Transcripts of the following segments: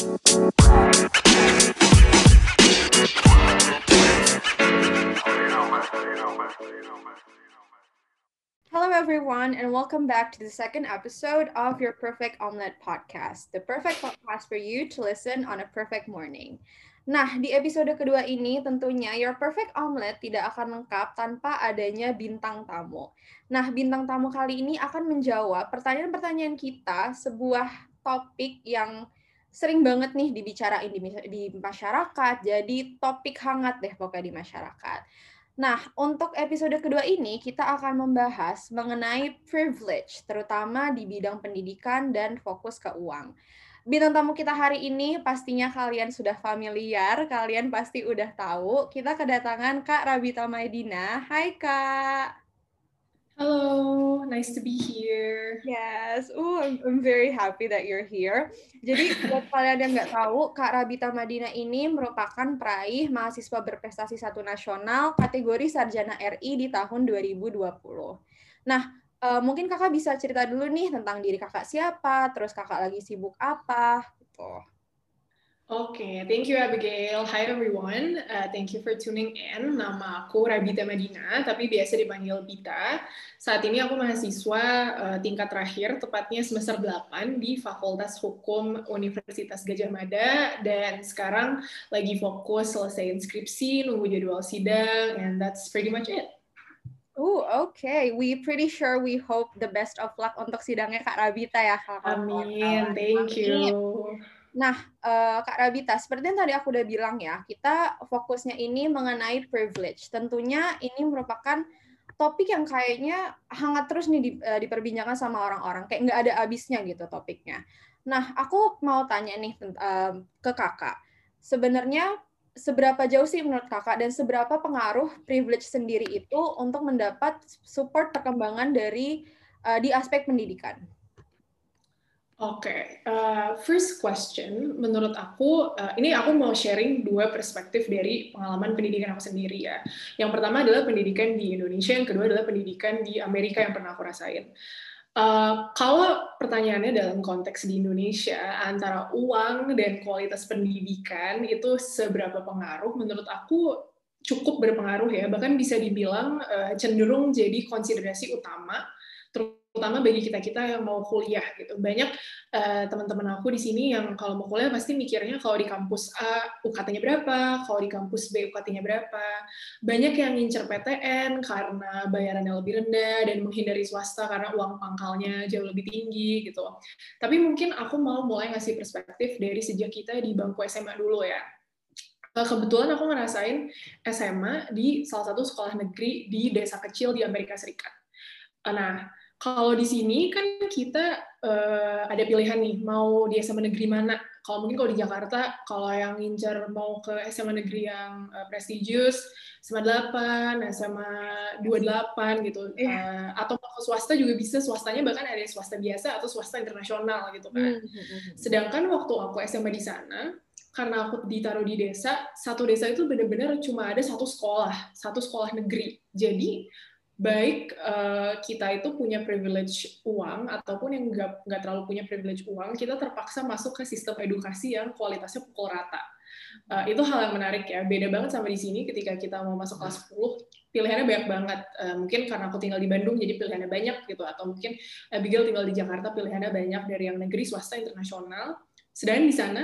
Hello, everyone, and welcome back to the second episode of your Perfect Omelette podcast, the perfect podcast for you to listen on a perfect morning. Nah, di episode kedua ini tentunya Your Perfect Omelette tidak akan lengkap tanpa adanya bintang tamu. Nah, bintang tamu kali ini akan menjawab pertanyaan-pertanyaan kita sebuah topik yang sering banget nih dibicarain di, masyarakat, jadi topik hangat deh pokoknya di masyarakat. Nah, untuk episode kedua ini kita akan membahas mengenai privilege, terutama di bidang pendidikan dan fokus ke uang. Bintang tamu kita hari ini pastinya kalian sudah familiar, kalian pasti udah tahu. Kita kedatangan Kak Rabita Maidina. Hai Kak. Hello, nice to be here. Yes, oh, I'm, I'm very happy that you're here. Jadi buat kalian yang nggak tahu, Kak Rabita Madina ini merupakan peraih mahasiswa berprestasi satu nasional kategori sarjana RI di tahun 2020. Nah, uh, mungkin kakak bisa cerita dulu nih tentang diri kakak siapa, terus kakak lagi sibuk apa, gitu. Oke, okay, thank you Abigail. Hi everyone, uh, thank you for tuning in. Nama aku Rabita Madina, tapi biasa dipanggil Bita. Saat ini aku mahasiswa uh, tingkat terakhir, tepatnya semester 8 di Fakultas Hukum Universitas Gajah Mada, dan sekarang lagi fokus selesai inskripsi, nunggu jadwal sidang, and that's pretty much it. Oh, okay. We pretty sure we hope the best of luck untuk sidangnya Kak Rabita ya. Kak Amin, thank you. Nah, uh, Kak Rabita, seperti yang tadi aku udah bilang ya, kita fokusnya ini mengenai privilege. Tentunya ini merupakan topik yang kayaknya hangat terus nih uh, diperbincangkan sama orang-orang. Kayak nggak ada habisnya gitu topiknya. Nah, aku mau tanya nih uh, ke kakak. Sebenarnya seberapa jauh sih menurut kakak dan seberapa pengaruh privilege sendiri itu untuk mendapat support perkembangan dari di aspek pendidikan? Oke, okay. uh, first question, menurut aku, uh, ini aku mau sharing dua perspektif dari pengalaman pendidikan aku sendiri ya. Yang pertama adalah pendidikan di Indonesia, yang kedua adalah pendidikan di Amerika yang pernah aku rasain. Uh, kalau pertanyaannya dalam konteks di Indonesia, antara uang dan kualitas pendidikan itu seberapa pengaruh, menurut aku cukup berpengaruh ya, bahkan bisa dibilang uh, cenderung jadi konsiderasi utama, terutama bagi kita kita yang mau kuliah gitu. Banyak uh, teman-teman aku di sini yang kalau mau kuliah pasti mikirnya kalau di kampus A UKT-nya berapa? Kalau di kampus B UKT-nya berapa? Banyak yang ngincer PTN karena bayarannya lebih rendah dan menghindari swasta karena uang pangkalnya jauh lebih tinggi gitu. Tapi mungkin aku mau mulai ngasih perspektif dari sejak kita di bangku SMA dulu ya kebetulan aku ngerasain SMA di salah satu sekolah negeri di desa kecil di Amerika Serikat. Nah, kalau di sini kan kita uh, ada pilihan nih, mau di SMA negeri mana. Kalau mungkin kalau di Jakarta, kalau yang ngincar mau ke SMA negeri yang uh, prestigious, SMA 8, SMA 28 gitu. Yeah. Uh, atau mau ke swasta juga bisa, swastanya bahkan ada swasta biasa atau swasta internasional gitu kan. Mm-hmm. Sedangkan waktu aku SMA di sana, karena aku ditaruh di desa, satu desa itu benar-benar cuma ada satu sekolah, satu sekolah negeri. Jadi baik uh, kita itu punya privilege uang ataupun yang nggak nggak terlalu punya privilege uang, kita terpaksa masuk ke sistem edukasi yang kualitasnya pukul rata. Uh, itu hal yang menarik ya, beda banget sama di sini ketika kita mau masuk kelas 10, pilihannya banyak banget. Uh, mungkin karena aku tinggal di Bandung, jadi pilihannya banyak gitu. Atau mungkin Abigail tinggal di Jakarta, pilihannya banyak dari yang negeri, swasta, internasional. Sedangkan di sana,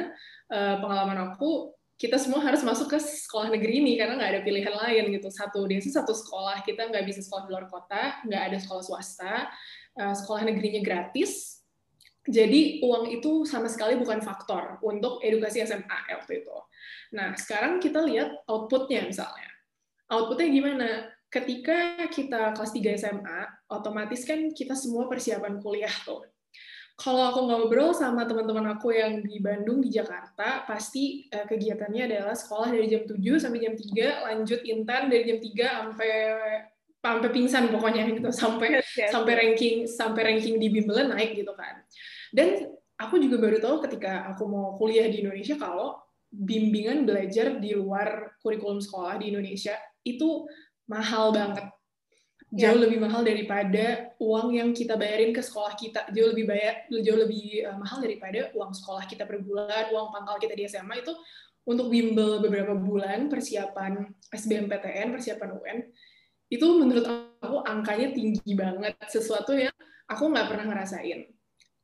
uh, pengalaman aku, kita semua harus masuk ke sekolah negeri ini karena nggak ada pilihan lain gitu. Satu desa satu sekolah, kita nggak bisa sekolah di luar kota, nggak ada sekolah swasta, uh, sekolah negerinya gratis. Jadi uang itu sama sekali bukan faktor untuk edukasi SMA waktu itu. Nah sekarang kita lihat outputnya misalnya. Outputnya gimana? Ketika kita kelas 3 SMA, otomatis kan kita semua persiapan kuliah tuh kalau aku ngobrol sama teman-teman aku yang di Bandung, di Jakarta, pasti uh, kegiatannya adalah sekolah dari jam 7 sampai jam 3, lanjut intan dari jam 3 sampai sampai pingsan pokoknya gitu, sampai yes, yes. sampai ranking sampai ranking di bimbel naik gitu kan. Dan aku juga baru tahu ketika aku mau kuliah di Indonesia kalau bimbingan belajar di luar kurikulum sekolah di Indonesia itu mahal banget jauh yeah. lebih mahal daripada uang yang kita bayarin ke sekolah kita. Jauh lebih bayar jauh lebih uh, mahal daripada uang sekolah kita per bulan uang pangkal kita di SMA itu untuk bimbel beberapa bulan persiapan SBMPTN persiapan UN itu menurut aku angkanya tinggi banget. Sesuatu yang aku nggak pernah ngerasain.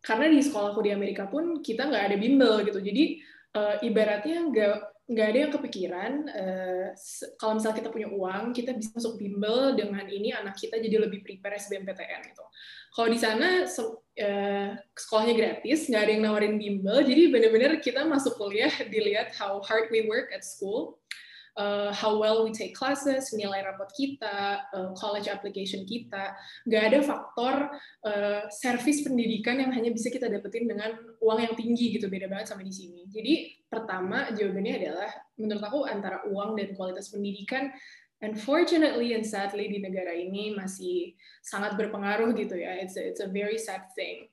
Karena di sekolahku di Amerika pun kita nggak ada bimbel gitu. Jadi uh, ibaratnya nggak nggak ada yang kepikiran uh, kalau misalnya kita punya uang kita bisa masuk bimbel dengan ini anak kita jadi lebih prepare SBMPTN gitu. Kalau di sana uh, sekolahnya gratis, nggak ada yang nawarin bimbel, jadi benar-benar kita masuk kuliah dilihat how hard we work at school uh, how well we take classes, nilai rapot kita, uh, college application kita. Nggak ada faktor uh, service pendidikan yang hanya bisa kita dapetin dengan uang yang tinggi gitu, beda banget sama di sini. Jadi pertama jawabannya adalah menurut aku antara uang dan kualitas pendidikan unfortunately and sadly di negara ini masih sangat berpengaruh gitu ya. It's a, it's a very sad thing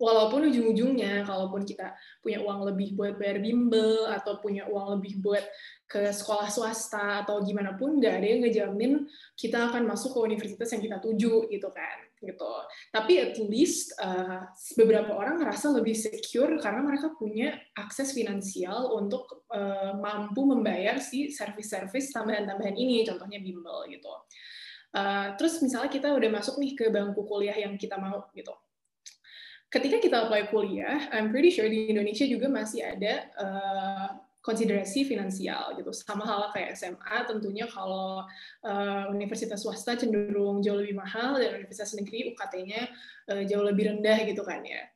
walaupun ujung-ujungnya kalaupun kita punya uang lebih buat bayar bimbel atau punya uang lebih buat ke sekolah swasta atau gimana pun nggak ada yang ngejamin kita akan masuk ke universitas yang kita tuju gitu kan gitu. Tapi at least uh, beberapa orang ngerasa lebih secure karena mereka punya akses finansial untuk uh, mampu membayar si service-service tambahan-tambahan ini contohnya bimbel gitu. Uh, terus misalnya kita udah masuk nih ke bangku kuliah yang kita mau gitu ketika kita apply kuliah, I'm pretty sure di Indonesia juga masih ada uh, konsiderasi finansial gitu. Sama hal kayak SMA, tentunya kalau uh, universitas swasta cenderung jauh lebih mahal dan universitas negeri UKT-nya uh, jauh lebih rendah gitu kan ya.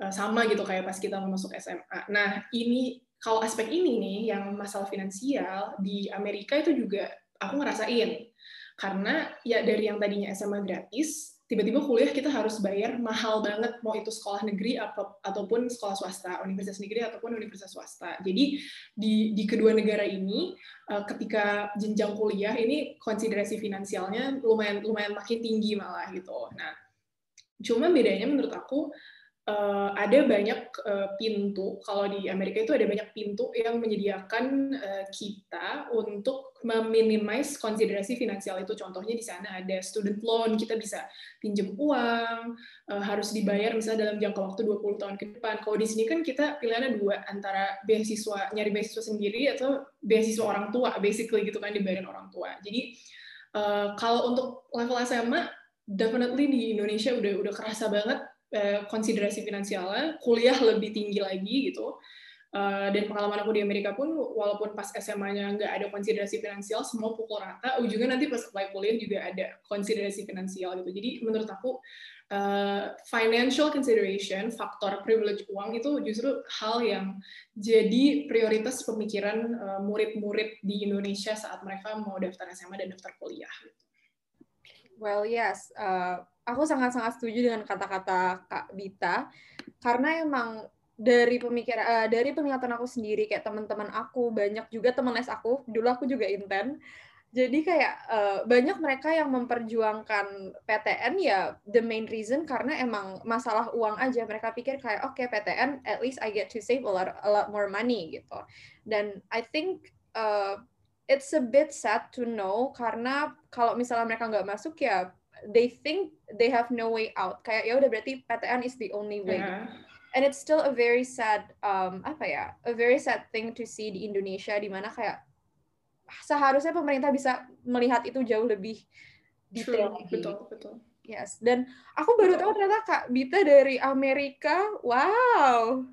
Uh, sama gitu kayak pas kita mau masuk SMA. Nah ini kalau aspek ini nih yang masalah finansial di Amerika itu juga aku ngerasain karena ya dari yang tadinya SMA gratis tiba-tiba kuliah kita harus bayar mahal banget mau itu sekolah negeri atau ataupun sekolah swasta universitas negeri ataupun universitas swasta. Jadi di di kedua negara ini uh, ketika jenjang kuliah ini konsiderasi finansialnya lumayan lumayan makin tinggi malah gitu. Nah cuma bedanya menurut aku uh, ada banyak uh, pintu. Kalau di Amerika itu ada banyak pintu yang menyediakan kita untuk meminimize konsiderasi finansial itu. Contohnya di sana ada student loan kita bisa pinjam uang uh, harus dibayar misalnya dalam jangka waktu 20 tahun ke depan. Kalau di sini kan kita pilihannya dua antara beasiswa nyari beasiswa sendiri atau beasiswa orang tua basically gitu kan dibayarin orang tua. Jadi uh, kalau untuk level SMA definitely di Indonesia udah udah kerasa banget Eh, konsiderasi finansialnya, kuliah lebih tinggi lagi gitu. Uh, dan pengalaman aku di Amerika pun, walaupun pas SMA-nya nggak ada konsiderasi finansial, semua pukul rata, ujungnya nanti pas apply kuliah juga ada konsiderasi finansial gitu. Jadi menurut aku, uh, financial consideration, faktor privilege uang itu justru hal yang jadi prioritas pemikiran murid-murid uh, di Indonesia saat mereka mau daftar SMA dan daftar kuliah. Well, yes. Uh, aku sangat-sangat setuju dengan kata-kata Kak Bita karena emang dari pemikiran uh, dari penglihatan aku sendiri kayak teman-teman aku banyak juga teman les aku dulu aku juga inten jadi kayak uh, banyak mereka yang memperjuangkan PTN ya the main reason karena emang masalah uang aja mereka pikir kayak oke okay, PTN at least I get to save a lot a lot more money gitu dan I think uh, it's a bit sad to know karena kalau misalnya mereka nggak masuk ya they think they have no way out. Kayak ya udah berarti PTN is the only way. Yeah. And it's still a very sad um apa ya? A very sad thing to see di Indonesia di mana kayak seharusnya pemerintah bisa melihat itu jauh lebih detail lagi. Betul, betul. Yes. Dan aku baru tahu ternyata Kak Bita dari Amerika. Wow.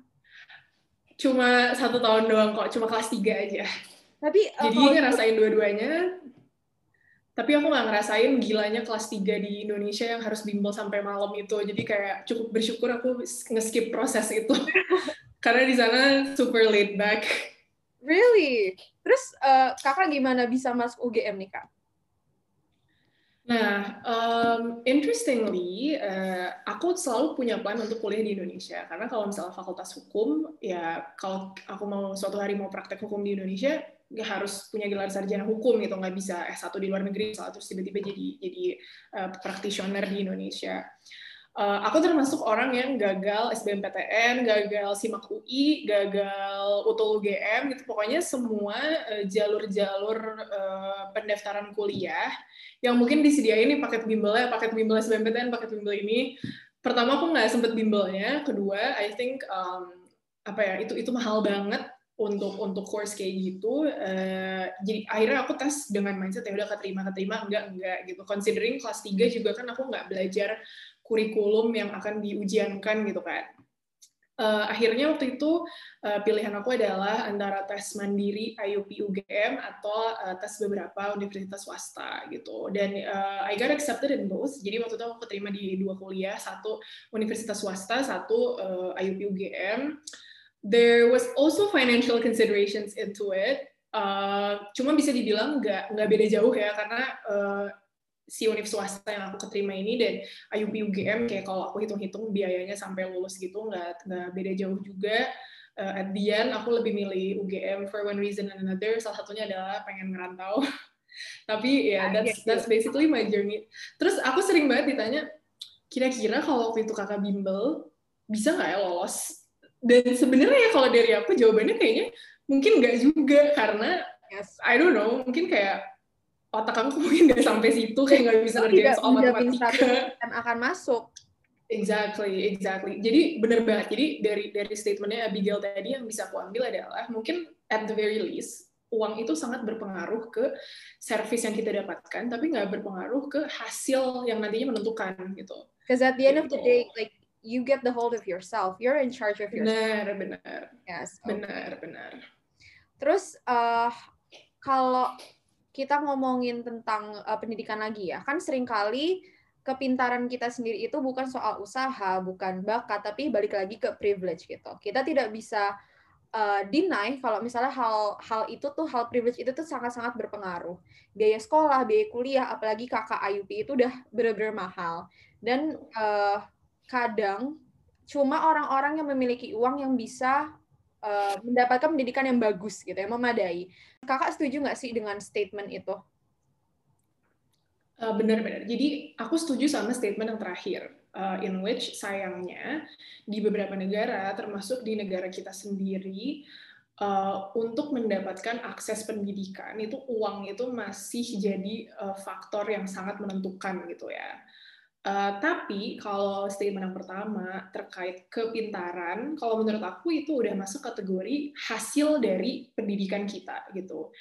Cuma satu tahun doang kok, cuma kelas tiga aja. Tapi jadi uh, ngerasain dua-duanya tapi aku nggak ngerasain gilanya kelas 3 di Indonesia yang harus bimbel sampai malam itu. Jadi kayak cukup bersyukur aku nge-skip proses itu. Karena di sana super laid back. Really? Terus uh, kakak gimana bisa masuk UGM nih kak? Nah, um, interestingly, uh, aku selalu punya plan untuk kuliah di Indonesia. Karena kalau misalnya fakultas hukum, ya kalau aku mau suatu hari mau praktek hukum di Indonesia, nggak harus punya gelar sarjana hukum gitu nggak bisa S1 di luar negeri terus tiba-tiba jadi jadi uh, practitioner di Indonesia uh, aku termasuk orang yang gagal SBMPTN, gagal SIMAK UI, gagal UTUL UGM gitu. Pokoknya semua uh, jalur-jalur uh, pendaftaran kuliah yang mungkin disediain nih paket bimbelnya, paket bimbel SBMPTN, paket bimbel ini. Pertama aku nggak sempet bimbelnya, kedua I think um, apa ya itu itu mahal banget untuk untuk course kayak gitu uh, jadi akhirnya aku tes dengan mindset ya udah keterima keterima enggak enggak gitu. Considering kelas 3 juga kan aku nggak belajar kurikulum yang akan diujiankan gitu kan uh, akhirnya waktu itu uh, pilihan aku adalah antara tes mandiri IUP UGM atau uh, tes beberapa universitas swasta gitu. Dan uh, I got accepted in both. Jadi waktu itu aku keterima di dua kuliah satu universitas swasta satu uh, IUP UGM there was also financial considerations into it. Uh, cuma bisa dibilang nggak nggak beda jauh ya karena uh, si univ swasta yang aku keterima ini dan IUP UGM kayak kalau aku hitung-hitung biayanya sampai lulus gitu nggak nggak beda jauh juga. Uh, at the end aku lebih milih UGM for one reason and another. Salah satunya adalah pengen ngerantau. Tapi ya yeah, that's that's basically my journey. Terus aku sering banget ditanya, kira-kira kalau waktu itu kakak bimbel bisa nggak ya lolos dan sebenarnya kalau dari aku jawabannya kayaknya mungkin nggak juga karena yes. I don't know mungkin kayak otak aku mungkin nggak sampai situ kayak nggak bisa ngerjain soal matematika dan akan masuk Exactly, exactly. Jadi benar banget. Jadi dari dari statementnya Abigail tadi yang bisa aku ambil adalah mungkin at the very least uang itu sangat berpengaruh ke service yang kita dapatkan, tapi nggak berpengaruh ke hasil yang nantinya menentukan gitu. Because at the end gitu. of the day, like you get the hold of yourself. You're in charge of yourself. Benar, benar. Yes. Okay. Benar, benar. Terus uh, kalau kita ngomongin tentang uh, pendidikan lagi ya, kan sering kali kepintaran kita sendiri itu bukan soal usaha, bukan bakat, tapi balik lagi ke privilege gitu. Kita tidak bisa uh, deny kalau misalnya hal hal itu tuh hal privilege itu tuh sangat-sangat berpengaruh. Biaya sekolah, biaya kuliah, apalagi kakak IUP itu udah bener-bener mahal. Dan uh, kadang cuma orang-orang yang memiliki uang yang bisa uh, mendapatkan pendidikan yang bagus gitu ya memadai. Kakak setuju nggak sih dengan statement itu? Benar-benar. Jadi aku setuju sama statement yang terakhir, uh, in which sayangnya di beberapa negara, termasuk di negara kita sendiri, uh, untuk mendapatkan akses pendidikan itu uang itu masih jadi uh, faktor yang sangat menentukan gitu ya. Uh, tapi kalau statement yang pertama terkait kepintaran, kalau menurut aku itu udah masuk kategori hasil dari pendidikan kita gitu.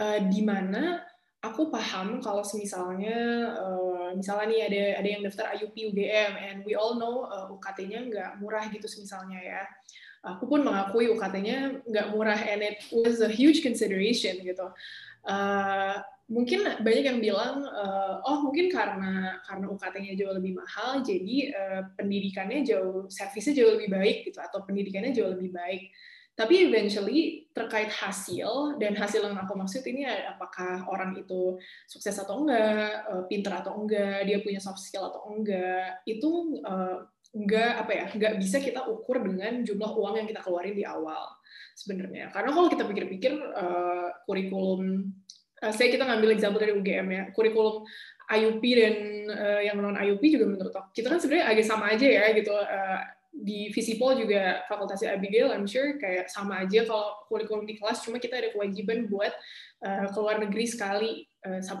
Uh, di mana aku paham kalau misalnya uh, misalnya nih ada ada yang daftar IUP UGM and we all know uh, UKT-nya nggak murah gitu misalnya ya. Aku pun mengakui UKT-nya nggak murah and it was a huge consideration gitu. Uh, mungkin banyak yang bilang uh, oh mungkin karena karena UKT-nya jauh lebih mahal jadi uh, pendidikannya jauh servisnya jauh lebih baik gitu atau pendidikannya jauh lebih baik. Tapi eventually terkait hasil dan hasil yang aku maksud ini apakah orang itu sukses atau enggak uh, pinter atau enggak dia punya soft skill atau enggak itu uh, enggak apa ya enggak bisa kita ukur dengan jumlah uang yang kita keluarin di awal sebenarnya. Karena kalau kita pikir-pikir uh, kurikulum uh, saya kita ngambil example dari UGM ya, kurikulum IUP dan uh, yang non IUP juga menurut aku kita kan sebenarnya agak sama aja ya gitu. Uh, di Visipol juga fakultas Abigail, I'm sure kayak sama aja kalau kurikulum di kelas, cuma kita ada kewajiban buat uh, keluar negeri sekali,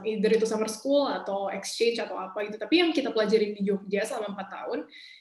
either itu summer school atau exchange atau apa gitu. Tapi yang kita pelajarin di Jogja selama empat tahun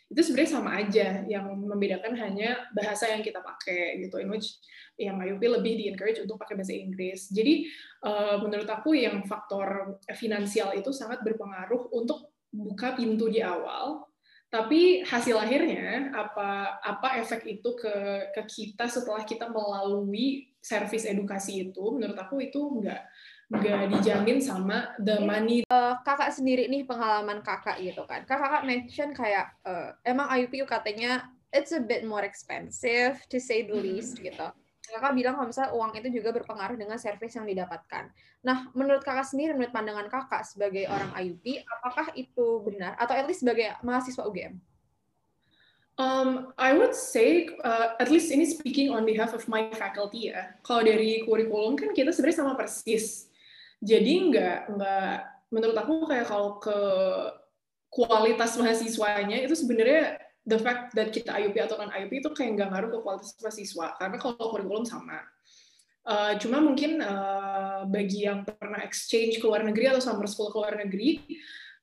itu sebenarnya sama aja, yang membedakan hanya bahasa yang kita pakai gitu. In which yang IUP lebih di encourage untuk pakai bahasa Inggris. Jadi uh, menurut aku yang faktor finansial itu sangat berpengaruh untuk buka pintu di awal. Tapi hasil akhirnya apa apa efek itu ke ke kita setelah kita melalui service edukasi itu menurut aku itu enggak nggak dijamin sama the money. Uh, kakak sendiri nih pengalaman kakak gitu kan. Kakak mention kayak uh, emang IUP katanya it's a bit more expensive to say the least gitu kakak bilang kalau misalnya uang itu juga berpengaruh dengan servis yang didapatkan. Nah, menurut kakak sendiri, menurut pandangan kakak sebagai orang IUP, apakah itu benar atau at least sebagai mahasiswa UGM? Um, I would say, uh, at least ini speaking on behalf of my faculty ya. Kalau dari kurikulum kan kita sebenarnya sama persis. Jadi nggak nggak menurut aku kayak kalau ke kualitas mahasiswanya itu sebenarnya the fact that kita IUP atau non IUP itu kayak nggak ngaruh ke kualitas mahasiswa karena kalau kurikulum sama. Uh, cuma mungkin uh, bagi yang pernah exchange ke luar negeri atau summer school ke luar negeri,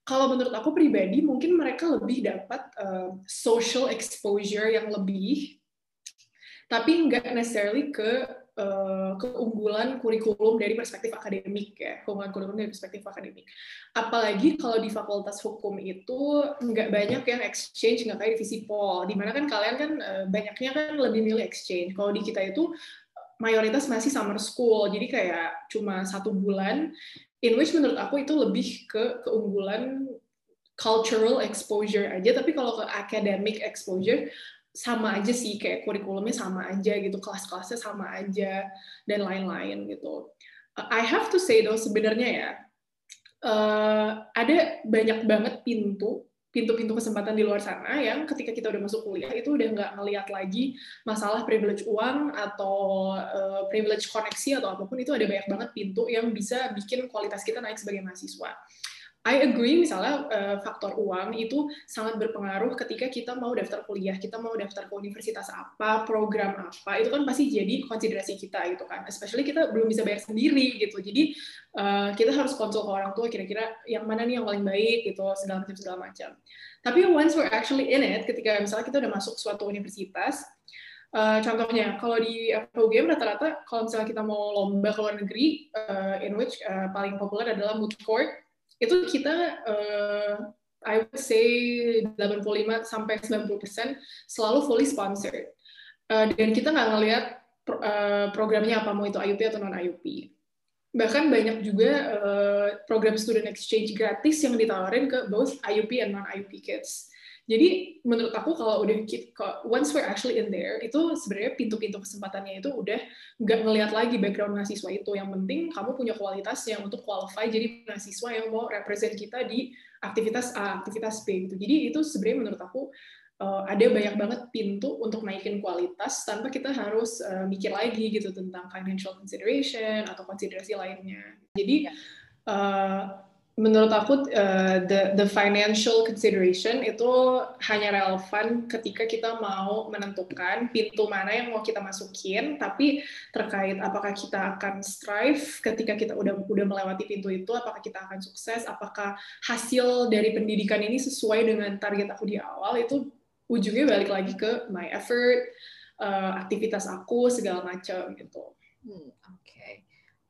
kalau menurut aku pribadi mungkin mereka lebih dapat uh, social exposure yang lebih, tapi nggak necessarily ke uh, keunggulan kurikulum dari perspektif akademik ya, keunggulan kurikulum dari perspektif akademik. Apalagi kalau di fakultas hukum itu nggak banyak yang exchange, nggak kayak divisi pol, di mana kan kalian kan uh, banyaknya kan lebih milih exchange. Kalau di kita itu mayoritas masih summer school, jadi kayak cuma satu bulan, in which menurut aku itu lebih ke keunggulan cultural exposure aja, tapi kalau ke academic exposure, sama aja sih kayak kurikulumnya sama aja gitu kelas-kelasnya sama aja dan lain-lain gitu I have to say though sebenarnya ya uh, ada banyak banget pintu pintu-pintu kesempatan di luar sana yang ketika kita udah masuk kuliah itu udah nggak ngelihat lagi masalah privilege uang atau uh, privilege koneksi atau apa pun itu ada banyak banget pintu yang bisa bikin kualitas kita naik sebagai mahasiswa. I agree misalnya uh, faktor uang itu sangat berpengaruh ketika kita mau daftar kuliah, kita mau daftar ke universitas apa, program apa, itu kan pasti jadi konsiderasi kita gitu kan. Especially kita belum bisa bayar sendiri gitu. Jadi uh, kita harus konsul ke orang tua kira-kira yang mana nih yang paling baik gitu, segala macam segala macam. Tapi once we're actually in it, ketika misalnya kita udah masuk suatu universitas, Uh, contohnya, kalau di FUGM rata-rata, kalau misalnya kita mau lomba ke luar negeri, uh, in which uh, paling populer adalah moot court, itu kita uh, I would say 85 sampai 90 persen selalu fully sponsored. Uh, dan kita nggak ngelihat pro, uh, programnya apa, mau itu IUP atau non IUP. Bahkan banyak juga uh, program student exchange gratis yang ditawarin ke both IUP and non IUP kids. Jadi menurut aku kalau udah once we're actually in there itu sebenarnya pintu-pintu kesempatannya itu udah nggak ngelihat lagi background mahasiswa itu. Yang penting kamu punya kualitas yang untuk qualify jadi mahasiswa yang mau represent kita di aktivitas A, aktivitas B gitu. Jadi itu sebenarnya menurut aku uh, ada banyak banget pintu untuk naikin kualitas tanpa kita harus uh, mikir lagi gitu tentang financial consideration atau konsiderasi lainnya. Jadi uh, menurut aku uh, the the financial consideration itu hanya relevan ketika kita mau menentukan pintu mana yang mau kita masukin tapi terkait apakah kita akan strive ketika kita udah udah melewati pintu itu apakah kita akan sukses apakah hasil dari pendidikan ini sesuai dengan target aku di awal itu ujungnya balik lagi ke my effort uh, aktivitas aku segala macam gitu. Hmm, Oke. Okay.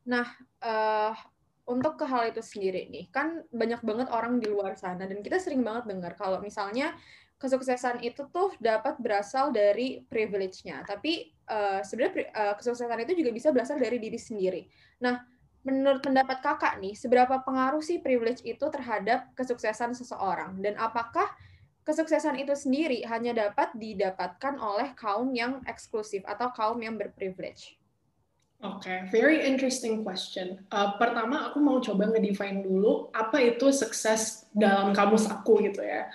Nah, uh, untuk ke hal itu sendiri nih, kan banyak banget orang di luar sana dan kita sering banget dengar kalau misalnya kesuksesan itu tuh dapat berasal dari privilege-nya. Tapi uh, sebenarnya uh, kesuksesan itu juga bisa berasal dari diri sendiri. Nah, menurut pendapat kakak nih, seberapa pengaruh sih privilege itu terhadap kesuksesan seseorang? Dan apakah kesuksesan itu sendiri hanya dapat didapatkan oleh kaum yang eksklusif atau kaum yang berprivilege? Oke, okay, very interesting question. Uh, pertama, aku mau coba ngedefine dulu apa itu sukses dalam kamus aku gitu ya.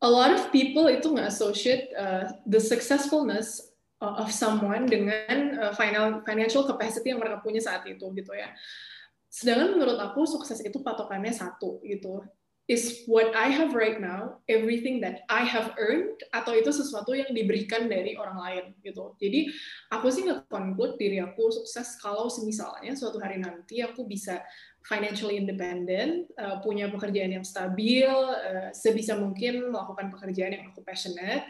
A lot of people itu nggak associate uh, the successfulness of someone dengan uh, financial capacity yang mereka punya saat itu gitu ya. Sedangkan menurut aku sukses itu patokannya satu gitu is what I have right now everything that I have earned atau itu sesuatu yang diberikan dari orang lain gitu. Jadi aku sih nggak conclude diri aku sukses kalau semisalnya suatu hari nanti aku bisa financially independent, uh, punya pekerjaan yang stabil, uh, sebisa mungkin melakukan pekerjaan yang aku passionate,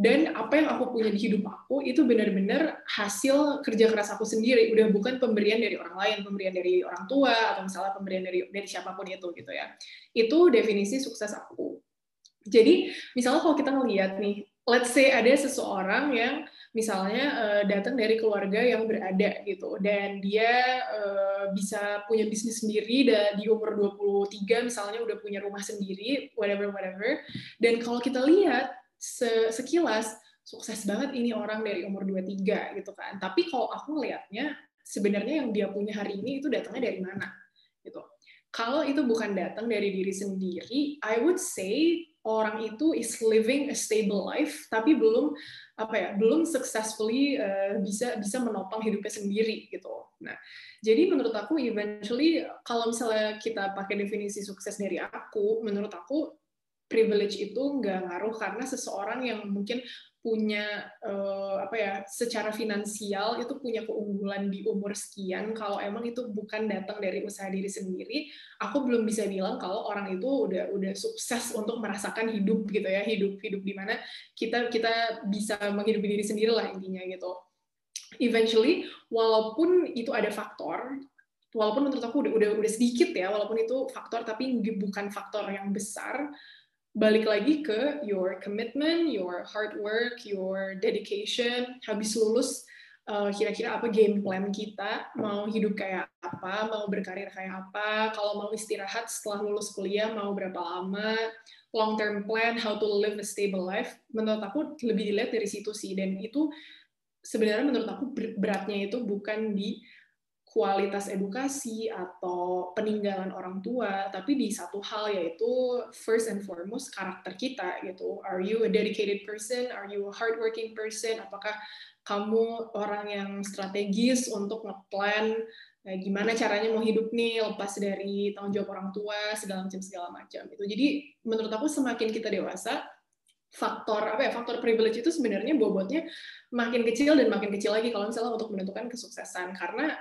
dan apa yang aku punya di hidup aku itu benar-benar hasil kerja keras aku sendiri. Udah bukan pemberian dari orang lain pemberian dari orang tua atau misalnya pemberian dari dari siapa pun itu gitu ya. Itu definisi sukses aku. Jadi misalnya kalau kita ngelihat nih let's say ada seseorang yang misalnya uh, datang dari keluarga yang berada gitu dan dia uh, bisa punya bisnis sendiri dan di umur 23 misalnya udah punya rumah sendiri whatever whatever dan kalau kita lihat sekilas sukses banget ini orang dari umur 23 gitu kan. Tapi kalau aku ngelihatnya sebenarnya yang dia punya hari ini itu datangnya dari mana gitu. Kalau itu bukan datang dari diri sendiri, I would say orang itu is living a stable life tapi belum apa ya belum successfully uh, bisa bisa menopang hidupnya sendiri gitu. Nah, jadi menurut aku eventually kalau misalnya kita pakai definisi sukses dari aku, menurut aku privilege itu nggak ngaruh karena seseorang yang mungkin punya uh, apa ya secara finansial itu punya keunggulan di umur sekian kalau emang itu bukan datang dari usaha diri sendiri aku belum bisa bilang kalau orang itu udah udah sukses untuk merasakan hidup gitu ya hidup hidup di mana kita kita bisa menghidupi diri sendiri lah intinya gitu. Eventually walaupun itu ada faktor walaupun menurut aku udah udah udah sedikit ya walaupun itu faktor tapi bukan faktor yang besar balik lagi ke your commitment, your hard work, your dedication. Habis lulus, uh, kira-kira apa game plan kita? Mau hidup kayak apa? Mau berkarir kayak apa? Kalau mau istirahat setelah lulus kuliah, mau berapa lama? Long term plan, how to live a stable life. Menurut aku lebih dilihat dari situ sih. Dan itu sebenarnya menurut aku beratnya itu bukan di kualitas edukasi atau peninggalan orang tua, tapi di satu hal yaitu first and foremost karakter kita gitu. Are you a dedicated person? Are you a hardworking person? Apakah kamu orang yang strategis untuk ngeplan nah, gimana caranya mau hidup nih lepas dari tanggung jawab orang tua segala macam segala macam itu. Jadi menurut aku semakin kita dewasa faktor apa ya faktor privilege itu sebenarnya bobotnya makin kecil dan makin kecil lagi kalau misalnya untuk menentukan kesuksesan karena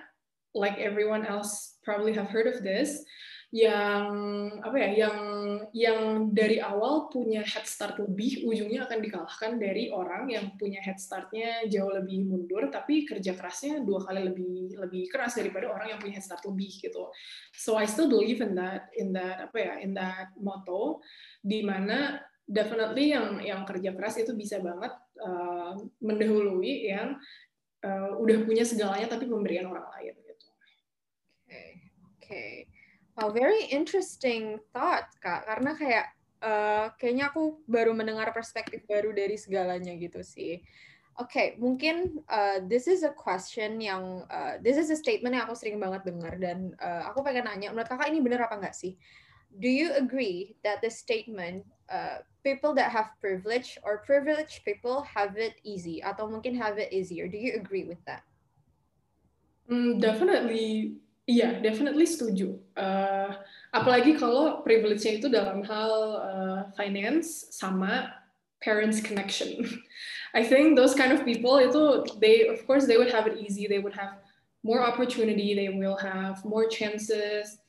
like everyone else probably have heard of this yang apa ya yang yang dari awal punya head start lebih ujungnya akan dikalahkan dari orang yang punya head startnya jauh lebih mundur tapi kerja kerasnya dua kali lebih lebih keras daripada orang yang punya head start lebih gitu. So I still believe in that in that apa ya in that motto di mana definitely yang yang kerja keras itu bisa banget uh, mendahului yang uh, udah punya segalanya tapi pemberian orang lain okay. Wow, very interesting thought, Kak. Karena kayak uh, kayaknya aku baru mendengar perspektif baru dari segalanya gitu sih. Oke, okay, mungkin uh, this is a question yang uh, this is a statement yang aku sering banget dengar dan uh, aku pengen nanya, menurut kakak ini benar apa enggak sih? Do you agree that the statement uh, people that have privilege or privileged people have it easy atau mungkin have it easier? Do you agree with that? Mm, definitely Iya, definitely setuju. Uh, apalagi kalau privilege-nya itu dalam hal uh, finance sama parents connection. I think those kind of people itu they of course they would have it easy. They would have more opportunity. They will have more chances.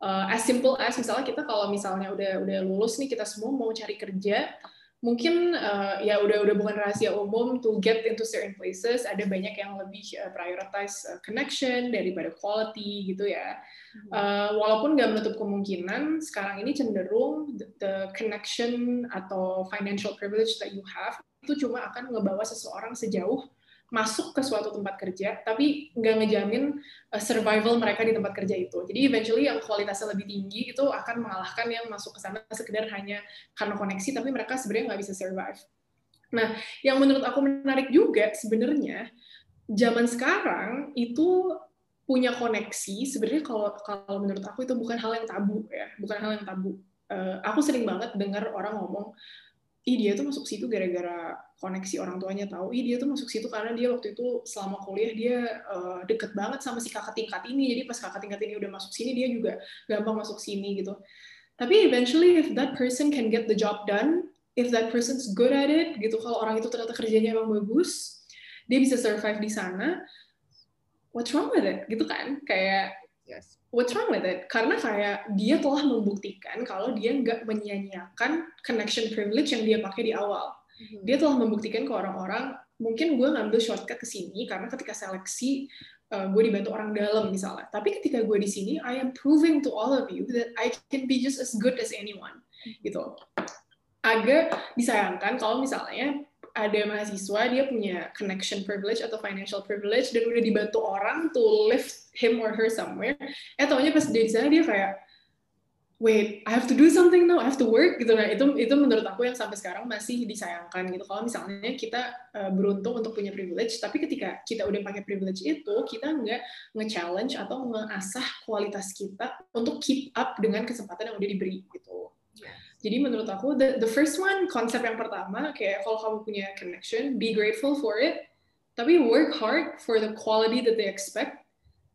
Uh, as simple as misalnya kita kalau misalnya udah udah lulus nih kita semua mau cari kerja, mungkin uh, ya udah udah bukan rahasia umum to get into certain places. Ada banyak yang lebih uh, prioritize uh, connection daripada quality gitu ya. Uh, walaupun nggak menutup kemungkinan sekarang ini cenderung the, the connection atau financial privilege that you have itu cuma akan ngebawa seseorang sejauh masuk ke suatu tempat kerja, tapi nggak ngejamin uh, survival mereka di tempat kerja itu. Jadi eventually yang kualitasnya lebih tinggi itu akan mengalahkan yang masuk ke sana sekedar hanya karena koneksi, tapi mereka sebenarnya nggak bisa survive. Nah, yang menurut aku menarik juga sebenarnya zaman sekarang itu punya koneksi sebenarnya kalau kalau menurut aku itu bukan hal yang tabu ya, bukan hal yang tabu. Uh, aku sering banget dengar orang ngomong ih dia tuh masuk situ gara-gara koneksi orang tuanya tahu, ih dia tuh masuk situ karena dia waktu itu selama kuliah dia uh, deket banget sama si kakak tingkat ini, jadi pas kakak tingkat ini udah masuk sini dia juga gampang masuk sini gitu. Tapi eventually if that person can get the job done, if that person's good at it, gitu kalau orang itu ternyata kerjanya emang bagus, dia bisa survive di sana, what's wrong with it? Gitu kan? Kayak yes what's wrong with it? Karena kayak dia telah membuktikan kalau dia nggak menyia-nyiakan connection privilege yang dia pakai di awal. Mm-hmm. Dia telah membuktikan ke orang-orang, mungkin gue ngambil shortcut ke sini karena ketika seleksi uh, gue dibantu orang dalam misalnya. Tapi ketika gue di sini, I am proving to all of you that I can be just as good as anyone. Gitu. Agak disayangkan kalau misalnya ada mahasiswa dia punya connection privilege atau financial privilege dan udah dibantu orang to lift him or her somewhere. Eh taunya pas dia di sana dia kayak wait I have to do something now I have to work gitu. Nah itu itu menurut aku yang sampai sekarang masih disayangkan gitu. Kalau misalnya kita uh, beruntung untuk punya privilege tapi ketika kita udah pakai privilege itu kita nggak nge-challenge atau nge-asah kualitas kita untuk keep up dengan kesempatan yang udah diberi gitu jadi menurut aku the, the first one konsep yang pertama kayak kalau kamu punya connection, be grateful for it, tapi work hard for the quality that they expect.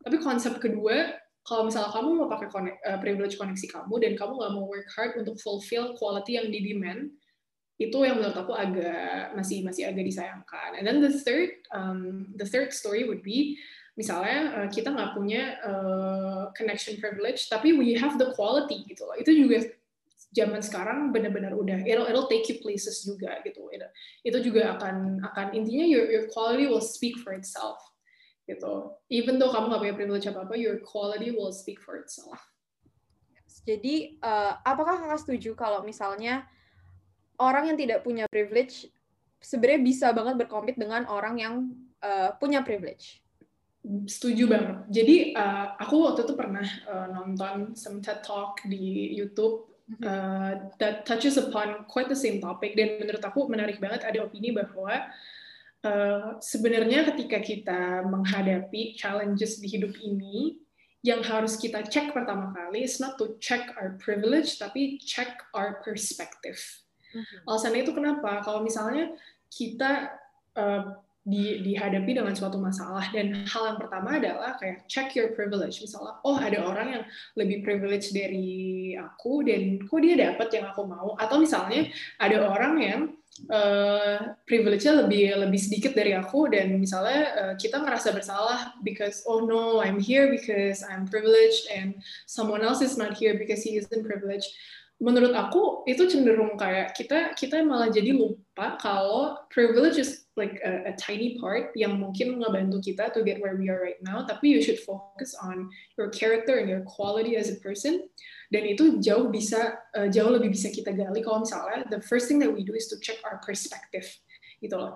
Tapi konsep kedua, kalau misalnya kamu mau pakai connect, uh, privilege koneksi kamu dan kamu nggak mau work hard untuk fulfill quality yang di demand itu yang menurut aku agak masih masih agak disayangkan. And then the third um, the third story would be misalnya uh, kita nggak punya uh, connection privilege tapi we have the quality gitu loh. Itu juga zaman sekarang benar-benar udah it'll, it'll take you places juga gitu. It, itu juga akan akan intinya your your quality will speak for itself gitu. Even though kamu nggak punya privilege apa apa, your quality will speak for itself. Jadi, uh, apakah kakak setuju kalau misalnya orang yang tidak punya privilege sebenarnya bisa banget berkompet dengan orang yang uh, punya privilege? Setuju banget. Jadi uh, aku waktu itu pernah uh, nonton some TED Talk di YouTube uh, that touches upon quite the same topic dan menurut aku menarik banget ada opini bahwa Eh, sebenarnya ketika kita menghadapi challenges di hidup ini, yang harus kita cek pertama kali is not to check our privilege, tapi check our perspective. Mm-hmm. Alasannya itu kenapa? Kalau misalnya kita uh, di, dihadapi dengan suatu masalah. Dan hal yang pertama adalah kayak check your privilege. Misalnya oh ada orang yang lebih privilege dari aku dan kok dia dapat yang aku mau? Atau misalnya ada orang yang uh, privilege-nya lebih lebih sedikit dari aku dan misalnya uh, kita ngerasa bersalah because oh no I'm here because I'm privileged and someone else is not here because he isn't privileged. Menurut aku itu cenderung kayak kita kita malah jadi lupa kalau privilege is like a, a tiny part yang mungkin ngebantu kita to get where we are right now tapi you should focus on your character and your quality as a person dan itu jauh bisa uh, jauh lebih bisa kita gali kalau misalnya the first thing that we do is to check our perspective gitu loh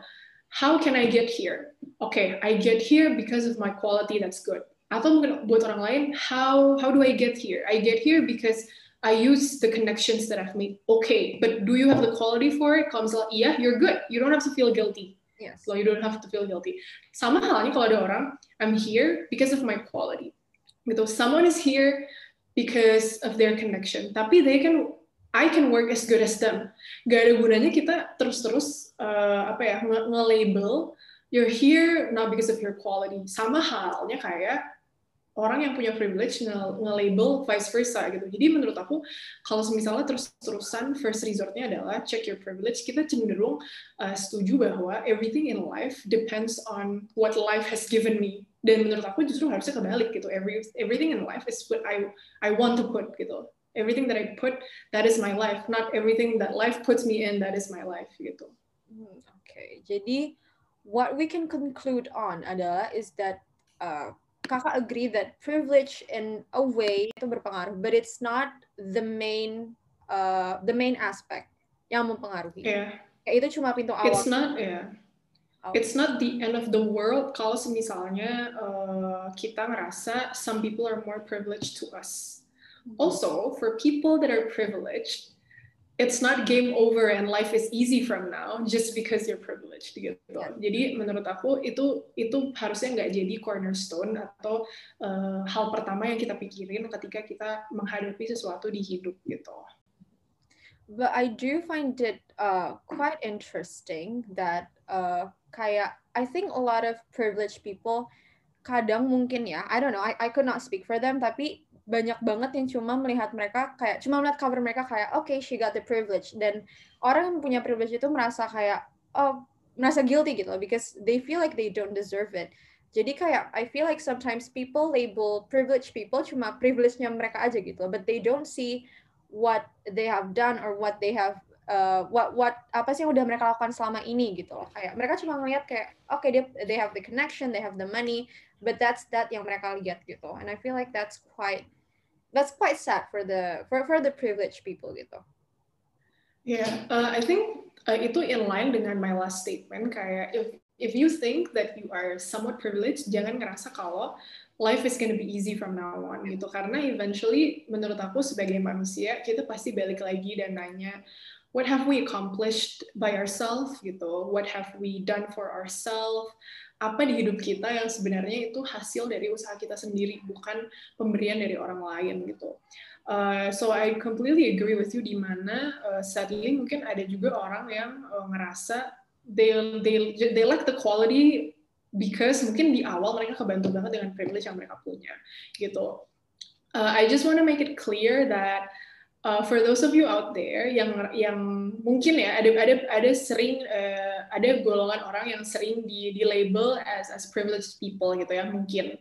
how can I get here okay I get here because of my quality that's good atau mungkin buat orang lain how how do I get here I get here because I use the connections that I've made. Okay, but do you have the quality for it? Comes like, yeah, you're good. You don't have to feel guilty. Yes. You don't have to feel guilty. Sama halnya kalau ada orang, I'm here because of my quality. Gitu. Someone is here because of their connection. Tapi they can, I can work as good as them. Gak ada gunanya kita terus-terus uh, apa ya nge-label you're here not because of your quality. Sama halnya kayak orang yang punya privilege nge-label vice versa gitu. Jadi menurut aku kalau misalnya terus-terusan first resortnya adalah check your privilege, kita cenderung uh, setuju bahwa everything in life depends on what life has given me. Dan menurut aku justru harusnya kebalik gitu. Every everything in life is what I I want to put gitu. Everything that I put, that is my life. Not everything that life puts me in, that is my life gitu. Hmm, oke, okay. jadi what we can conclude on adalah is that uh, kakak agree that privilege in a way itu berpengaruh, but it's not the main uh, the main aspect yang mempengaruhi. Yeah. Kayak itu cuma pintu awal. It's not, yeah. Oh. It's not the end of the world kalau misalnya uh, kita ngerasa some people are more privileged to us. Mm -hmm. Also, for people that are privileged, it's not game over and life is easy from now just because you're privileged gitu. Yeah. Jadi menurut aku itu itu harusnya nggak jadi cornerstone atau uh, hal pertama yang kita pikirin ketika kita menghadapi sesuatu di hidup gitu. But I do find it uh, quite interesting that uh, kayak I think a lot of privileged people kadang mungkin ya I don't know I I could not speak for them tapi banyak banget yang cuma melihat mereka kayak cuma melihat cover mereka kayak oke okay, she got the privilege. Dan orang yang punya privilege itu merasa kayak oh merasa guilty gitu because they feel like they don't deserve it. Jadi kayak I feel like sometimes people label privileged people cuma privilege-nya mereka aja gitu but they don't see what they have done or what they have uh, what what apa sih yang udah mereka lakukan selama ini gitu loh. Kayak mereka cuma ngeliat kayak oke okay, they they have the connection they have the money but that's that yang mereka lihat gitu. And I feel like that's quite that's quite sad for the for for the privileged people gitu. Yeah, uh, I think uh, itu in line dengan my last statement kayak if if you think that you are somewhat privileged, jangan ngerasa kalau life is gonna be easy from now on gitu. Karena eventually menurut aku sebagai manusia kita pasti balik lagi dan nanya what have we accomplished by ourselves gitu what have we done for ourselves apa di hidup kita yang sebenarnya itu hasil dari usaha kita sendiri bukan pemberian dari orang lain gitu. Uh, so I completely agree with you di mana uh, sadly mungkin ada juga orang yang uh, ngerasa they they they lack the quality because mungkin di awal mereka kebantu banget dengan privilege yang mereka punya gitu. uh, I just want to make it clear that uh, for those of you out there yang yang mungkin ya ada ada ada sering uh, ada golongan orang yang sering di di label as as privileged people gitu ya mungkin.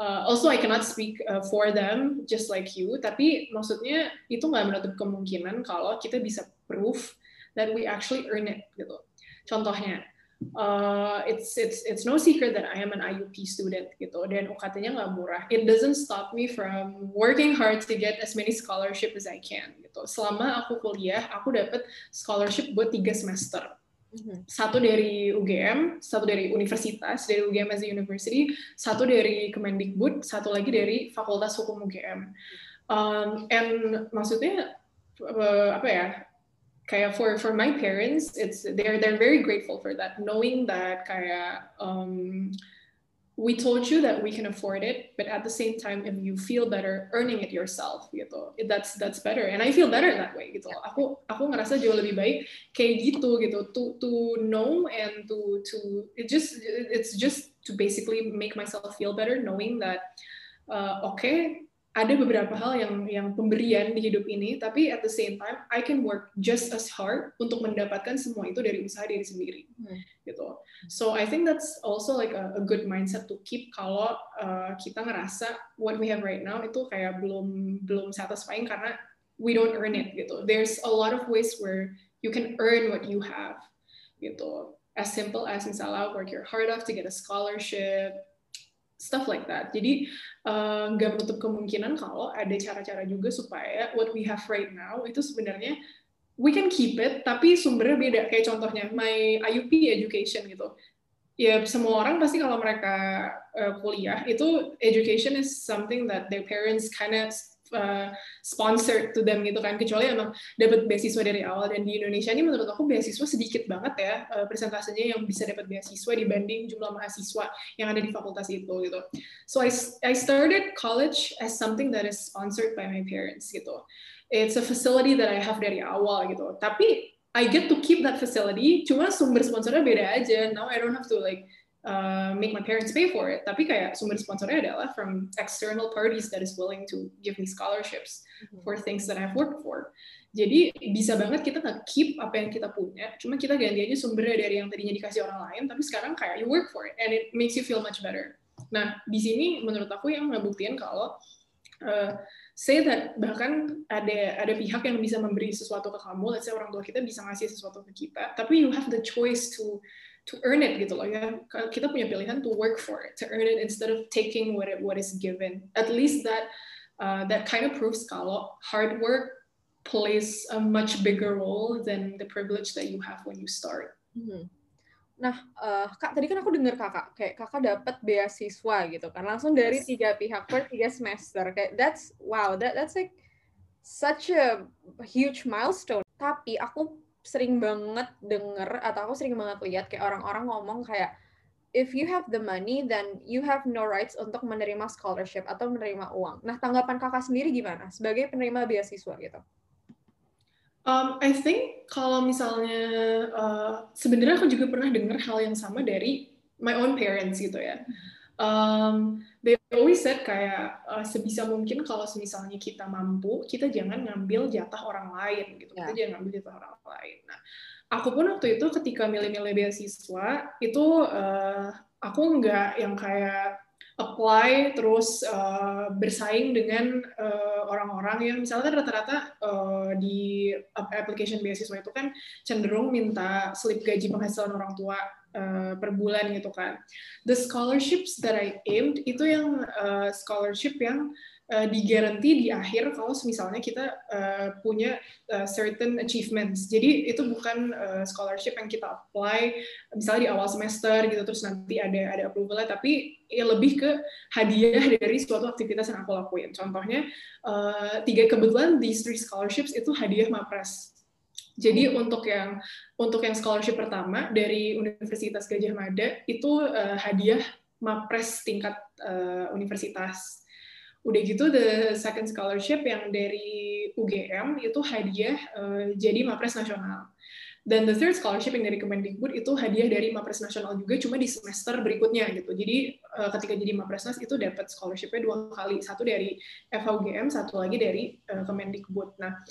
Uh, also I cannot speak uh, for them just like you tapi maksudnya itu nggak menutup kemungkinan kalau kita bisa proof that we actually earn it gitu. Contohnya uh, it's it's it's no secret that I am an IUP student gitu dan UKT-nya nggak murah. It doesn't stop me from working hard to get as many scholarship as I can gitu. Selama aku kuliah, aku dapat scholarship buat tiga semester. Mm-hmm. Satu dari UGM, satu dari universitas, dari UGM as a university, satu dari Kemendikbud, satu lagi dari Fakultas Hukum UGM. Um, and maksudnya uh, apa ya? Kayak for for my parents it's they're they're very grateful for that knowing that kayak um, we told you that we can afford it but at the same time if you feel better earning it yourself gitu that's that's better. And I feel better that way gitu. Aku aku ngerasa jauh lebih baik kayak gitu gitu to to know and to to it just it's just to basically make myself feel better knowing that uh, okay ada beberapa hal yang yang pemberian di hidup ini, tapi at the same time I can work just as hard untuk mendapatkan semua itu dari usaha diri sendiri, hmm. gitu. So I think that's also like a, a good mindset to keep kalau uh, kita ngerasa what we have right now itu kayak belum belum satisfying karena we don't earn it, gitu. There's a lot of ways where you can earn what you have, gitu. As simple as misalnya work your heart off to get a scholarship, stuff like that. Jadi eh, nggak uh, menutup kemungkinan kalau ada cara-cara juga supaya what we have right now itu sebenarnya we can keep it, tapi sumbernya beda. Kayak contohnya my IUP education gitu. Ya semua orang pasti kalau mereka uh, kuliah itu education is something that their parents kind of uh, sponsored to them gitu kan. Kecuali emang dapat beasiswa dari awal. Dan di Indonesia ini menurut aku beasiswa sedikit banget ya uh, persentasenya yang bisa dapat beasiswa dibanding jumlah mahasiswa yang ada di fakultas itu gitu. So I I started college as something that is sponsored by my parents gitu. It's a facility that I have dari awal gitu. Tapi I get to keep that facility. Cuma sumber sponsornya beda aja. Now I don't have to like uh, make my parents pay for it. Tapi kayak sumber sponsornya adalah from external parties that is willing to give me scholarships mm-hmm. for things that I've worked for. Jadi bisa banget kita nggak keep apa yang kita punya, cuma kita ganti aja sumbernya dari yang tadinya dikasih orang lain, tapi sekarang kayak you work for it and it makes you feel much better. Nah di sini menurut aku yang ngebuktiin kalau uh, say that bahkan ada ada pihak yang bisa memberi sesuatu ke kamu, let's say orang tua kita bisa ngasih sesuatu ke kita, tapi you have the choice to to earn it gitu loh ya kita punya pilihan to work for it to earn it instead of taking what it what is given at least that uh, that kind of proves kalau hard work plays a much bigger role than the privilege that you have when you start. Hmm. Nah, uh, kak tadi kan aku dengar kakak kayak kakak dapat beasiswa gitu kan langsung dari tiga pihak per tiga semester kayak that's wow that that's like such a huge milestone. Tapi aku sering banget denger atau aku sering banget lihat kayak orang-orang ngomong kayak if you have the money then you have no rights untuk menerima scholarship atau menerima uang. Nah, tanggapan kakak sendiri gimana sebagai penerima beasiswa gitu? Um, I think kalau misalnya uh, sebenarnya aku juga pernah dengar hal yang sama dari my own parents gitu ya. Um, they always said kayak uh, sebisa mungkin kalau misalnya kita mampu, kita jangan ngambil jatah orang lain gitu. Yeah. Kita jangan ngambil jatah orang lain. Nah, aku pun waktu itu ketika milih-milih beasiswa itu uh, aku nggak yang kayak apply terus uh, bersaing dengan orang-orang uh, yang misalnya rata-rata uh, di application beasiswa itu kan cenderung minta slip gaji penghasilan orang tua uh, per bulan gitu kan. The scholarships that I aimed itu yang uh, scholarship yang uh, digaranti di akhir kalau misalnya kita uh, punya uh, certain achievements. Jadi itu bukan uh, scholarship yang kita apply misalnya di awal semester gitu terus nanti ada ada approval tapi ya lebih ke hadiah dari suatu aktivitas yang aku lakuin. Contohnya uh, tiga kebetulan these three scholarships itu hadiah mapres jadi untuk yang untuk yang scholarship pertama dari Universitas Gajah Mada itu uh, hadiah mapres tingkat uh, universitas. Udah gitu the second scholarship yang dari UGM itu hadiah uh, jadi mapres nasional. Dan the third scholarship yang dari Kemendikbud itu hadiah dari Mapres Nasional juga, cuma di semester berikutnya gitu. Jadi uh, ketika jadi Mapres Nas itu dapat scholarshipnya dua kali, satu dari FHUGM, satu lagi dari uh, Kemendikbud. Nah,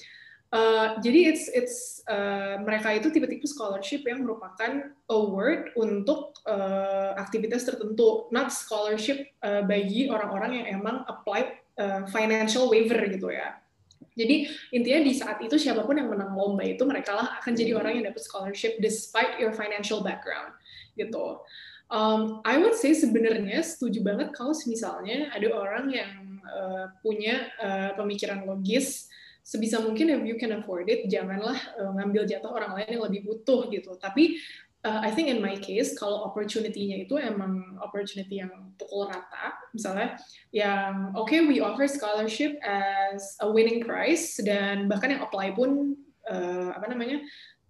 Uh, jadi it's it's uh, mereka itu tipe-tipe scholarship yang merupakan award untuk uh, aktivitas tertentu, not scholarship uh, bagi orang-orang yang emang apply uh, financial waiver gitu ya. Jadi intinya di saat itu siapa pun yang menang lomba itu mereka lah akan jadi orang yang dapat scholarship despite your financial background gitu. Um, I would say sebenarnya setuju banget kalau misalnya ada orang yang uh, punya uh, pemikiran logis sebisa mungkin if you can afford it janganlah uh, ngambil jatah orang lain yang lebih butuh gitu. Tapi uh, I think in my case kalau opportunity-nya itu emang opportunity yang pukul rata misalnya yang oke okay, we offer scholarship as a winning prize dan bahkan yang apply pun uh, apa namanya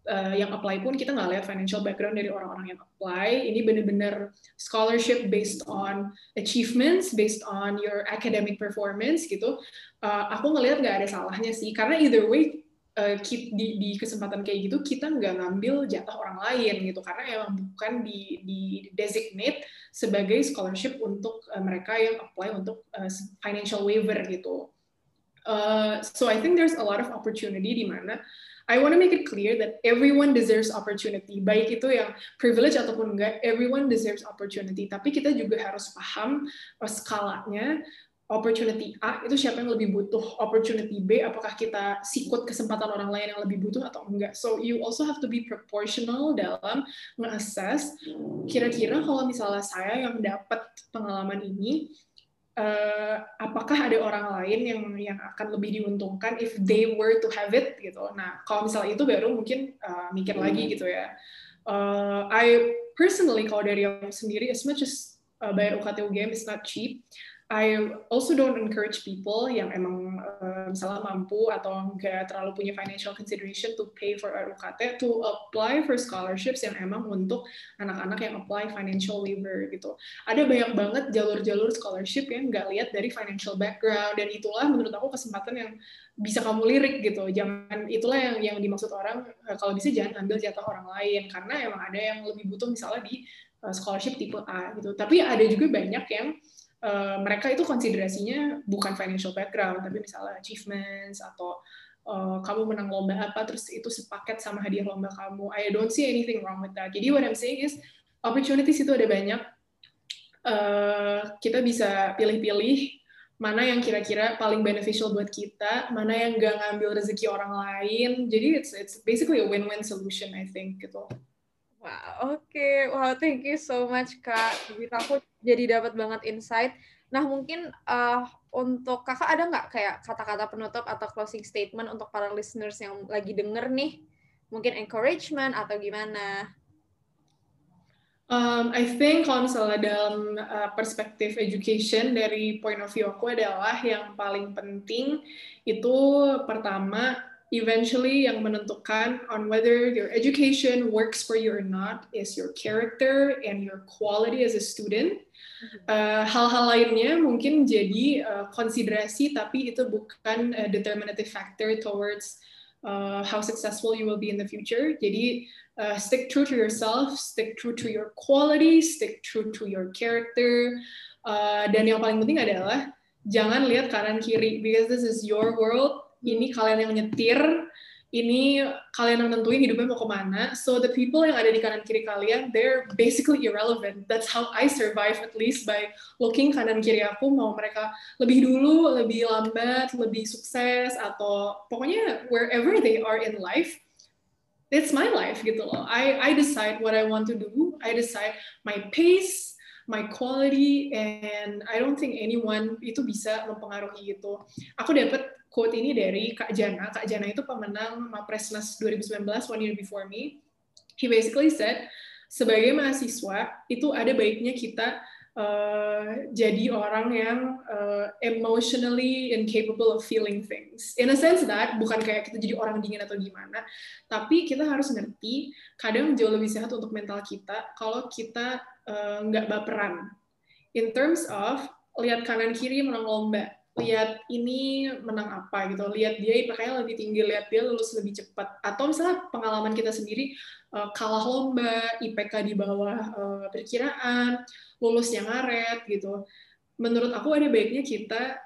uh, yang apply pun kita nggak lihat financial background dari orang-orang yang apply. Ini benar-benar scholarship based on achievements, based on your academic performance gitu. Uh, aku ngelihat nggak ada salahnya sih, karena either way uh, di, di kesempatan kayak gitu kita nggak ngambil jatah orang lain gitu, karena emang bukan di, di designate sebagai scholarship untuk uh, mereka yang apply untuk uh, financial waiver gitu. Uh, so I think there's a lot of opportunity di mana I want to make it clear that everyone deserves opportunity. Baik itu yang privilege ataupun enggak, everyone deserves opportunity. Tapi kita juga harus paham uh, skalanya. Opportunity A itu siapa yang lebih butuh, opportunity B apakah kita sikut kesempatan orang lain yang lebih butuh atau enggak. So you also have to be proportional dalam nge-assess kira-kira kalau misalnya saya yang dapat pengalaman ini uh, apakah ada orang lain yang yang akan lebih diuntungkan if they were to have it gitu. Nah, kalau misalnya itu baru mungkin uh, mikir lagi gitu ya. Uh, I personally kalau dari aku sendiri as much as uh, bayar UKT UGM is not cheap, I also don't encourage people yang emang uh, misalnya mampu atau nggak terlalu punya financial consideration to pay for RUKT to apply for scholarships yang emang untuk anak-anak yang apply financial waiver gitu. Ada banyak banget jalur-jalur scholarship yang nggak lihat dari financial background dan itulah menurut aku kesempatan yang bisa kamu lirik gitu. Jangan itulah yang yang dimaksud orang uh, kalau bisa jangan ambil jatah orang lain karena emang ada yang lebih butuh misalnya di uh, scholarship tipe A gitu. Tapi ada juga banyak yang uh, mereka itu konsiderasinya bukan financial background, tapi misalnya achievements atau uh, kamu menang lomba apa, terus itu sepaket sama hadiah lomba kamu. I don't see anything wrong with that. Jadi what I'm saying is opportunities itu ada banyak. Uh, kita bisa pilih-pilih mana yang kira-kira paling beneficial buat kita, mana yang nggak ngambil rezeki orang lain. Jadi it's it's basically a win-win solution I think gitu. Wow, oke. Okay. Wow, thank you so much, Kak. Jadi aku jadi dapat banget insight. Nah, mungkin uh, untuk Kakak ada nggak kayak kata-kata penutup atau closing statement untuk para listeners yang lagi denger nih? Mungkin encouragement atau gimana? Um, I think kalau misalnya dalam uh, perspektif education dari point of view aku adalah yang paling penting itu pertama eventually yang menentukan on whether your education works for you or not is your character and your quality as a student. Mm-hmm. Uh, hal-hal uh, lainnya mungkin jadi uh, konsiderasi tapi itu bukan a determinative factor towards uh, how successful you will be in the future. Jadi uh, stick true to yourself, stick true to your quality, stick true to your character. Uh, dan yang paling penting adalah jangan lihat kanan kiri because this is your world ini kalian yang nyetir, ini kalian yang nentuin hidupnya mau ke mana. So the people yang ada di kanan kiri kalian, they're basically irrelevant. That's how I survive at least by looking kanan kiri aku mau mereka lebih dulu, lebih lambat, lebih sukses atau pokoknya wherever they are in life, it's my life gitu loh. I I decide what I want to do. I decide my pace, my quality, and I don't think anyone itu bisa mempengaruhi itu. Aku dapat quote ini dari Kak Jana. Kak Jana itu pemenang Mapresnas 2019 One Year Before Me. He basically said, sebagai mahasiswa itu ada baiknya kita uh, jadi orang yang uh, emotionally incapable of feeling things. In a sense that bukan kayak kita jadi orang dingin atau gimana, tapi kita harus ngerti kadang jauh lebih sehat untuk mental kita kalau kita uh, nggak baperan. In terms of lihat kanan kiri menang lomba, lihat ini menang apa gitu, lihat dia IPK-nya lebih tinggi, lihat dia lulus lebih cepat, atau misalnya pengalaman kita sendiri uh, kalah lomba, IPK di bawah uh, perkiraan, lulusnya ngaret gitu. Menurut aku ada baiknya kita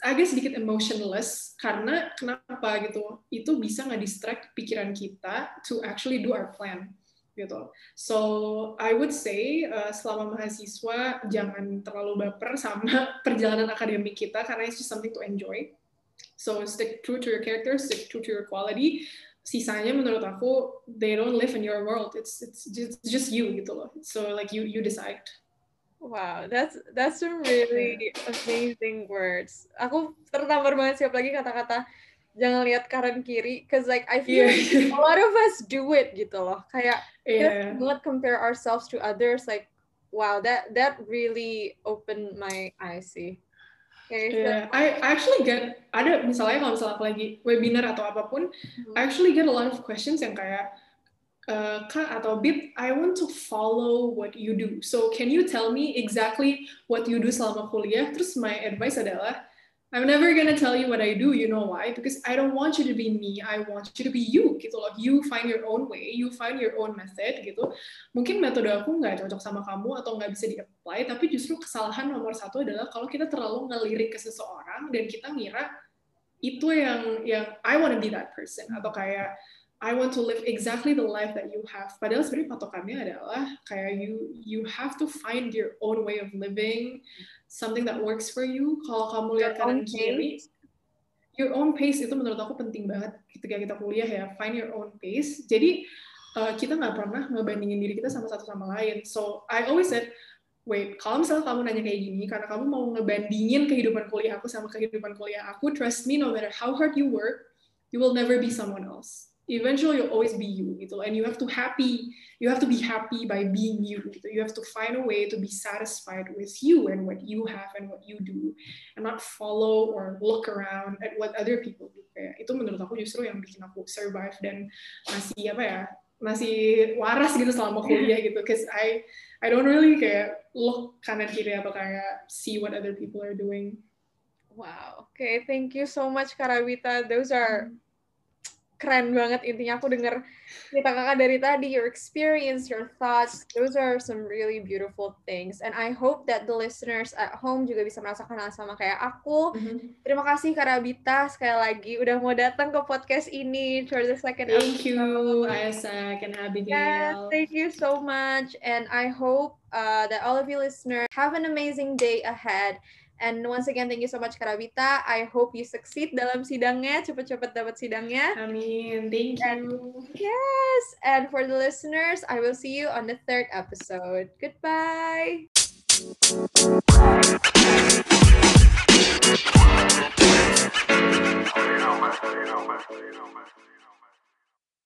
agak sedikit emotionless karena kenapa gitu? Itu bisa nggak distract pikiran kita to actually do our plan gitu. So I would say uh, selama mahasiswa jangan terlalu baper sama perjalanan akademik kita karena it's just something to enjoy. So stick true to your character, stick true to your quality. Sisanya menurut aku they don't live in your world. It's it's just, it's just you gitu loh. So like you you decide. Wow, that's that's some really amazing words. Aku tertampar banget siap lagi kata-kata jangan lihat kanan kiri cause like I feel yeah. a lot of us do it gitu loh kayak yeah. kita compare ourselves to others like wow that that really opened my eyes sih Okay, yeah, I actually get ada misalnya kalau misalnya aku lagi webinar atau apa pun, mm-hmm. I actually get a lot of questions yang kayak uh, kak atau bib, I want to follow what you do. So can you tell me exactly what you do selama kuliah? Terus my advice adalah I'm never gonna tell you what I do. You know why? Because I don't want you to be me. I want you to be you. Gitu loh. You find your own way. You find your own method. Gitu. Mungkin metode aku nggak cocok sama kamu atau nggak bisa di-apply. Tapi justru kesalahan nomor satu adalah kalau kita terlalu ngelirik ke seseorang dan kita ngira itu yang yang I want to be that person atau kayak I want to live exactly the life that you have. Padahal sebenarnya patokannya adalah kayak you you have to find your own way of living, something that works for you. Kalau kamu lihat kanan kiri, your own pace itu menurut aku penting banget ketika kita kuliah ya. Find your own pace. Jadi uh, kita nggak pernah ngebandingin diri kita sama satu sama lain. So I always said, wait, kalau misalnya kamu nanya kayak gini, karena kamu mau ngebandingin kehidupan kuliah aku sama kehidupan kuliah aku, trust me, no matter how hard you work, you will never be someone else eventually you'll always be you gitu and you have to happy you have to be happy by being you gitu you have to find a way to be satisfied with you and what you have and what you do and not follow or look around at what other people do. Kayak itu menurut aku justru yang bikin aku survive dan masih apa ya masih waras gitu selama kuliah gitu cause I I don't really kayak look kanan kiri atau kayak see what other people are doing. Wow. Okay thank you so much Karawita those are mm -hmm keren banget intinya. Aku denger cerita kakak dari tadi your experience your thoughts those are some really beautiful things. And I hope that the listeners at home juga bisa merasakan hal sama kayak aku. Mm-hmm. terima kasih Karabita sekali lagi udah mau datang ke podcast ini for the second thank episode. you Isaac and Abigail. Yes, thank you so much. And I hope uh, that all of you listeners have an amazing day ahead And once again, thank you so much Karabita. I hope you succeed dalam sidangnya, cepet-cepet dapat sidangnya. Amin. Thank you. And yes. And for the listeners, I will see you on the third episode. Goodbye.